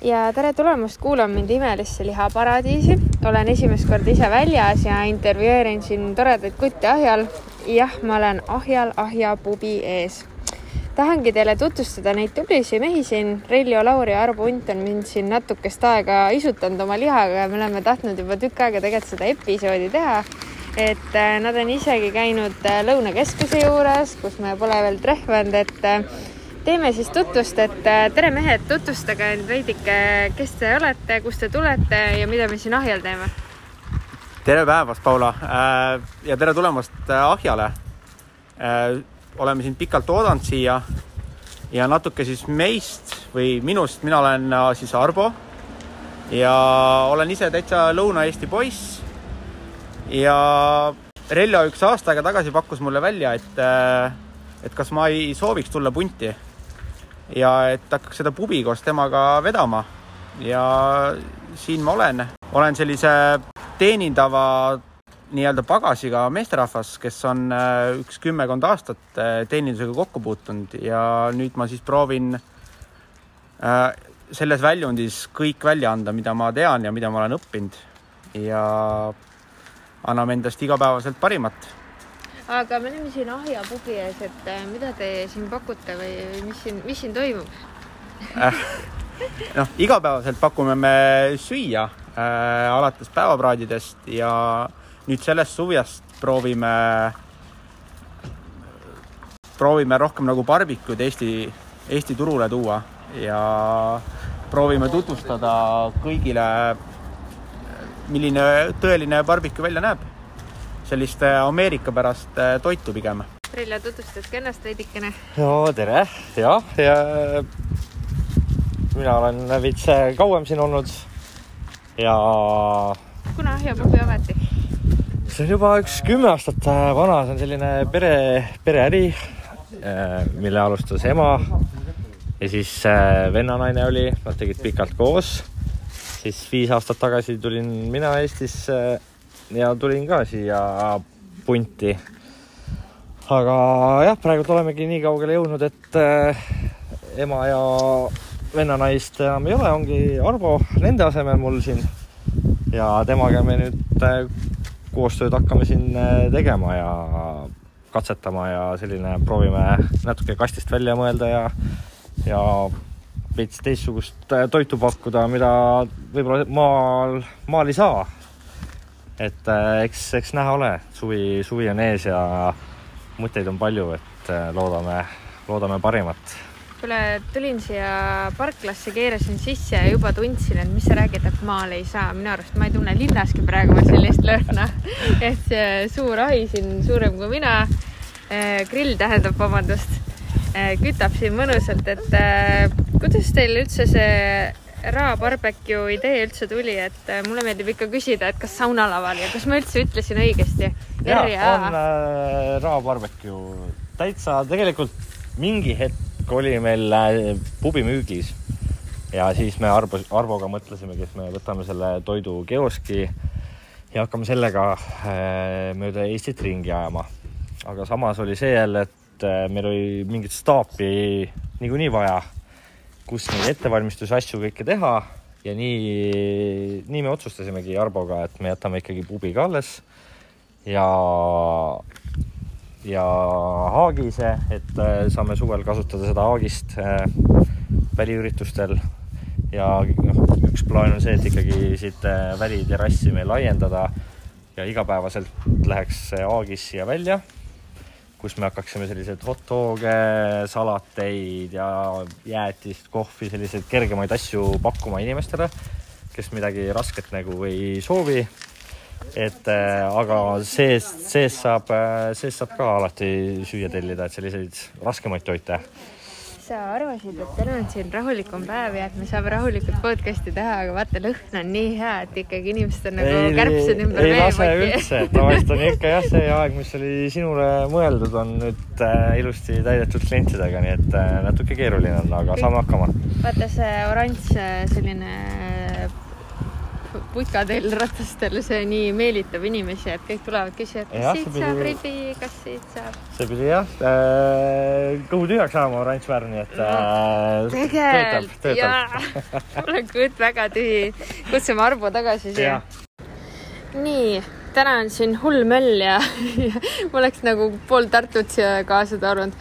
ja tere tulemast kuulama mind imelisse lihaparadiisi. olen esimest korda ise väljas ja intervjueerin siin toredaid kutte ahjal. jah, ma olen ahjal ahja pubi ees. tahangi teile tutvustada neid tublisid mehi siin. Reiljo Lauri ja Arvo Unt on mind siin natukest aega isutanud oma lihaga ja me oleme tahtnud juba tükk aega tegelikult seda episoodi teha et äh, nad on isegi käinud äh, Lõunakeskuse juures, kus me pole veel trehvanud, et äh, teeme siis tutvust, et tere mehed, tutvustage nüüd veidike, kes te olete, kust te tulete ja mida me siin ahjal teeme. tere päevast, Paula ja tere tulemast ahjale. oleme sind pikalt oodanud siia ja natuke siis meist või minust, mina olen siis Arbo ja olen ise täitsa Lõuna-Eesti poiss ja Reljo üks aasta aega tagasi pakkus mulle välja, et, et kas ma ei sooviks tulla punti ja et hakkaks seda pubi koos temaga vedama. ja siin ma olen, olen sellise teenindava nii-öelda pagasiga meesterahvas, kes on äh, üks kümmekond aastat äh, teenindusega kokku puutunud ja nüüd ma siis proovin äh, selles väljundis kõik välja anda, mida ma tean ja mida ma olen õppinud ja anname endast igapäevaselt parimat. Aga me oleme siin Ahja pubi ees, et äh, mida te siin pakute või mis siin, mis siin toimub äh, noh, igapäevaselt pakume me süüa äh, alates päevapraadidest ja nüüd sellest suvest proovime, proovime rohkem nagu barbikuid Eesti, Eesti turule tuua ja proovime tutvustada kõigile milline tõeline barbeque välja näeb. Sellist äh, Ameerika-pärast äh, toitu pigem. Relja, tutvustaski ennast veidikene. no tere, jah, ja mina olen veits äh, kauem siin olnud ja. kuna ahjapubi avati? see on juba üks kümme aastat vana, see on selline pere, pereäri, mille alustas ema ja siis vennanaine oli, nad tegid pikalt koos siis viis aastat tagasi tulin mina Eestisse ja tulin ka siia punti. aga jah, praegult olemegi nii kaugele jõudnud, et äh, ema ja vennanaist enam ei ole, ongi Arvo nende asemel mul siin. ja temaga me nüüd äh, koostööd hakkame siin äh, tegema ja katsetama ja selline, proovime natuke kastist välja mõelda ja, ja veits teistsugust toitu pakkuda, mida võib-olla maal, maal ei saa. Et äh, eks, eks näha ole, suvi, suvi on ees ja mõtteid on palju, et äh, loodame, loodame parimat. kuule, tulin siia parklasse, keerasin sisse ja juba tundsin, et mis sa räägid, et maal ei saa. minu arust ma ei tunne linnaski praegu sellist lõhna. et see suur ahi siin, suurem kui mina, grill tähendab, vabandust Äh, kütab siin mõnusalt, et äh, kuidas teil üldse see Ra barbecue idee üldse tuli, et äh, mulle meeldib ikka küsida, et kas saunalaval ja kas ma üldse ütlesin õigesti? ja, on äh, Ra barbecue täitsa tegelikult mingi hetk oli meil pubi müügis ja siis me Arvo, Arvoga mõtlesimegi, et me võtame selle toidu kioski ja hakkame sellega äh, mööda Eestit ringi ajama. aga samas oli see jälle, et et äh, meil oli mingit staapi niikuinii vaja, kus neid ettevalmistuse asju kõike teha. Ja nii, nii me otsustasimegi Arboga, et me jätame ikkagi pubi ka alles. Ja, ja haagise, et äh, saame suvel kasutada seda haagist äh, väliüritustel. Ja noh, üks plaan on see, et ikkagi siit väliterrassi meil laiendada. Ja igapäevaselt läheks haagis siia välja kus me hakkaksime selliseid hot dog'e, salateid ja jäätist, kohvi, selliseid kergemaid asju pakkuma inimestele, kes midagi rasket nagu ei soovi. et äh, aga sees, sees saab, äh, sees saab ka alati süüa tellida, et selliseid raskemaid toite sa arvasid, et täna on siin rahulikum päev ja et me saame rahulikult podcast'i teha, aga vaata, lõhn on nii hea, et ikkagi inimesed on nagu kärbsed ümber ei lase üldse, tavaliselt on ikka jah, see aeg, mis oli sinule mõeldud, on nüüd äh, ilusti täidetud klientidega, nii et äh, natuke keeruline on, aga Kõik. saame hakkama. vaata see oranž selline putkadel ratastel see nii meelitab inimesi, et kõik tulevad, küsivad, kas siit see saab pidi- ribi, kas siit saab. see pidi jah äh, kõhu tühjaks saama oranž värv, nii et äh, töötab, töötab., mul on kõht väga tühi. kutsume Arvo tagasi siia nii, täna on siin hull möll ja ma oleks nagu pool Tartut siia kaasa toonud.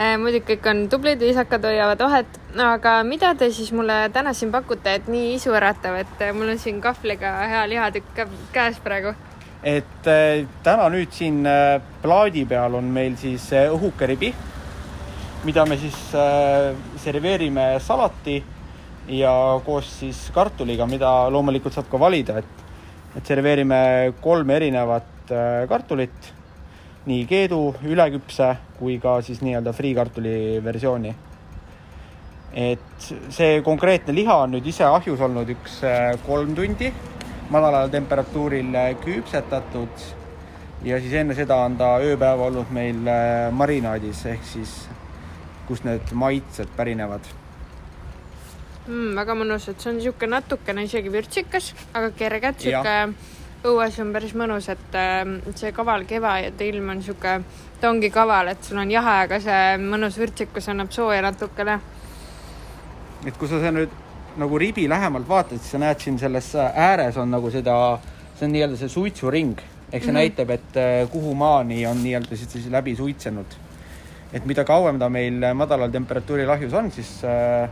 Muidugi kõik on tublid, viisakad, hoiavad vahet, aga mida te siis mulle täna siin pakute, et nii isu äratav, et äh, mul on siin kahvliga hea lihatükk käes praegu. et äh, täna nüüd siin äh, plaadi peal on meil siis äh, õhukeribi, mida me siis äh, serveerime salati ja koos siis kartuliga, mida loomulikult saab ka valida, et, et serveerime kolme erinevat äh, kartulit, nii keedu, üleküpse kui ka siis nii-öelda friikartuli versiooni. et see konkreetne liha on nüüd ise ahjus olnud üks äh, kolm tundi madalal temperatuuril äh, küpsetatud ja siis enne seda on ta ööpäev olnud meil äh, marinaadis ehk siis kust need maitsed pärinevad. mm,. väga mõnus, et see on niisugune natukene isegi vürtsikas, aga kerge, niisugune õues on päris mõnus, et äh, see kaval kevade ilm on niisugune, ta ongi kaval, et sul on jahe, aga see mõnus vürtsikus annab sooja natukene. et kui sa nüüd nagu ribi lähemalt vaatad, siis sa näed siin selles ääres on nagu seda, see on nii-öelda see suitsuring ehk see mm -hmm. näitab, et äh, kuhumaani on nii-öelda siis siis läbi suitsenud. et mida kauem ta meil madalal temperatuuril ahjus on, siis äh,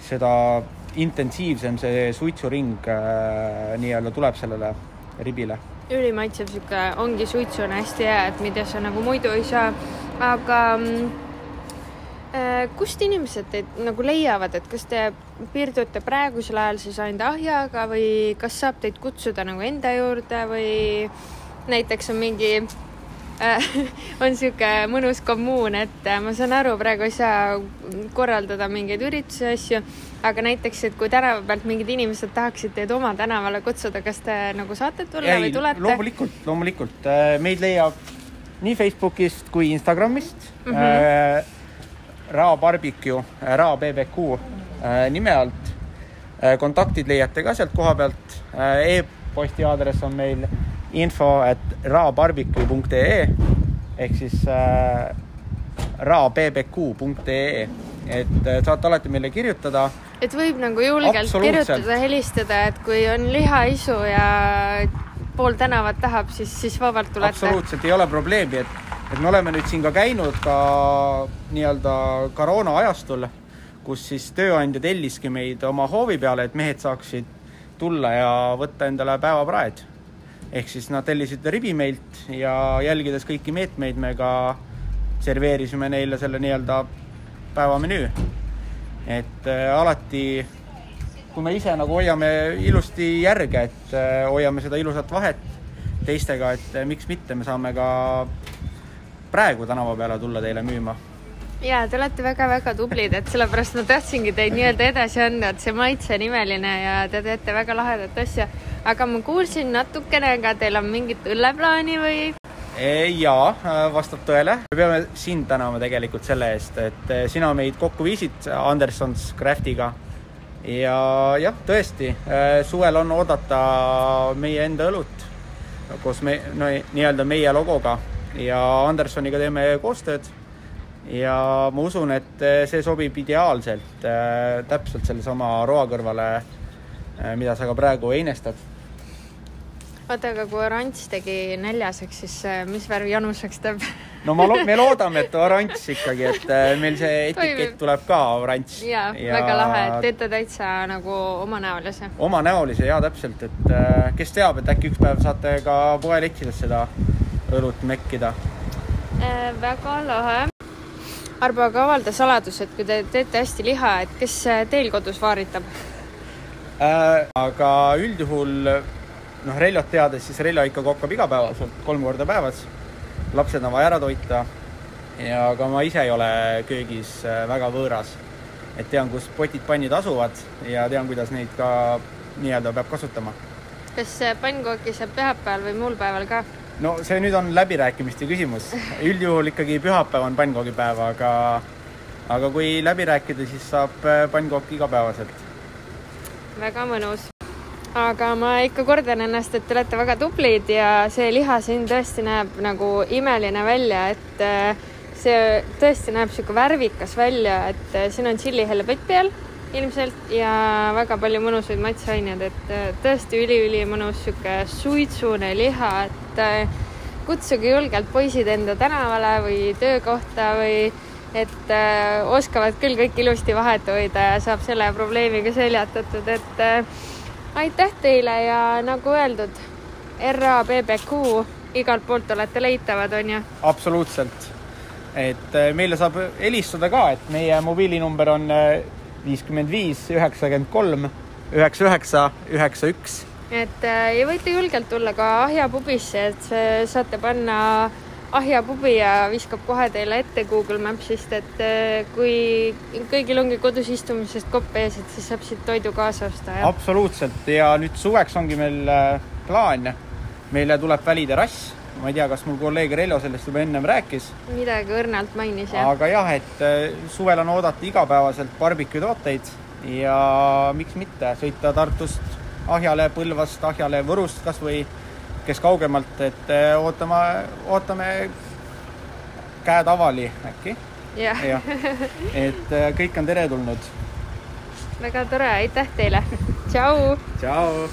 seda intensiivsem see suitsuring äh, nii-öelda tuleb sellele ribile. ülimaitsev sihuke, ongi suitsune hästi hea, et mida sa nagu muidu ei saa. aga mm, äh, kust inimesed teid nagu leiavad, et kas te piirdute praegusel ajal siis ainult ahjaga või kas saab teid kutsuda nagu enda juurde või näiteks on mingi on sihuke mõnus kommuun, et äh, ma saan aru, praegu ei saa korraldada mingeid üritusi, asju, aga näiteks, et kui tänava pealt mingid inimesed tahaksid teid oma tänavale kutsuda, kas te nagu saate tulla või tulete? loomulikult, loomulikult meid leiab nii Facebookist kui Instagramist mm. -hmm. äh, Rao Barbecue, Rao BBQ äh, nime alt äh,. kontaktid leiate ka sealt koha pealt äh, e. e-posti aadress on meil info at raobarbecue.ee ehk siis äh, raobbq.ee, et äh, saate alati meile kirjutada et võib nagu julgelt kirjutada, helistada, et kui on lihaisu ja pool tänavat tahab, siis, siis vabalt tulete. absoluutselt ei ole probleemi, et, et me oleme nüüd siin ka käinud ka nii-öelda koroona ajastul, kus siis tööandja telliski meid oma hoovi peale, et mehed saaksid tulla ja võtta endale päevapraed. Ehk siis nad tellisid ribi meilt ja jälgides kõiki meetmeid, me ka serveerisime neile selle nii-öelda päevamenüü. et äh, alati kui me ise nagu hoiame ilusti järge, et äh, hoiame seda ilusat vahet teistega, et äh, miks mitte, me saame ka praegu tänava peale tulla teile müüma. ja te olete väga-väga tublid, et sellepärast ma tahtsingi teid nii-öelda edasi anda, et see maitse on imeline ja te teete väga lahedat asja. Aga ma kuulsin natukene ka, teil on mingit õlleplaani või? jaa, vastab tõele. me peame sind tänama tegelikult selle eest, et äh, sina meid kokku viisid Andersons Craftiga. ja jah, tõesti, suvel on oodata meie enda õlut koos me, no, nii-öelda meie logoga ja Andersoniga teeme koostööd ja ma usun, et äh, see sobib ideaalselt äh, täpselt sellesama roa kõrvale, mida sa ka praegu einestad. oota, aga kui oranž tegi näljaseks, siis äh, mis värvi januseks teeb? no ma lo-, me loodame, et oranž ikkagi, et äh, meil see etikett tuleb ka oranž. ja, ja väga lahe, et teete täitsa nagu omanäolise. omanäolise ja täpselt, et äh, kes teab, et äkki üks päev saate ka poeletsides seda õlut mekkida. Äh, väga lahe. Arbo, aga avalda saladus, et kui te teete hästi liha, et kes teil kodus vaaritab? Äh, aga üldjuhul noh, Reljot teades, siis Reljo ikka kokkab igapäevaselt kolm korda päevas. lapsed on vaja ära toita ja ka ma ise ei ole köögis äh, väga võõras. et tean, kus potid-pannid asuvad ja tean, kuidas neid ka nii-öelda peab kasutama kas pannkooki saab pühapäeval või muul päeval ka? no see nüüd on läbirääkimiste küsimus. üldjuhul ikkagi pühapäev on pannkoogipäev, aga aga kui läbi rääkida, siis saab äh, pannkooki igapäevaselt. väga mõnus. Aga ma ikka kordan ennast, et te olete väga tublid ja see liha siin tõesti näeb nagu imeline välja, et äh, see tõesti näeb niisugune värvikas välja, et äh, siin on tšillihellepott peal ilmselt ja väga palju mõnusaid maitseaineid, et äh, tõesti üliülimõnus niisugune suitsune liha, et kutsuge julgelt poisid enda tänavale või töökohta või et äh, oskavad küll kõik ilusti vahet hoida ja saab selle probleemiga seljatatud, et äh, aitäh teile ja nagu öeldud, RABBQ igalt poolt olete leitavad, on ju? absoluutselt. et äh, meile saab helistada ka, et meie mobiilinumber on äh, viiskümmend viis, üheksakümmend kolm, üheksa, üheksa, üheksa, üks. et äh, ja võite julgelt tulla ka Ahja pubisse, et saate panna Ahja pubi ja viskab kohe teile ette Google Mapsist, et äh, kui kõigil ongi kodus istumisest kopp ees, et siis saab siit toidu kaasa osta ja absoluutselt. Ja nüüd suveks ongi meil äh, plaan. meile tuleb väliterrass, ma ei tea, kas mul kolleeg Reljo sellest juba ennem rääkis, midagi õrnalt mainis ja aga jah, et äh, suvel on oodata igapäevaselt barbecue tooteid. Ja miks mitte? Sõita Tartust Ahjale, Põlvast Ahjale, Võrust kasvõi kes kaugemalt, et äh, ootame, ootame käed avali äkki, jah ja. et äh, kõik on teretulnud. väga tore, aitäh teile. tšau. tšau.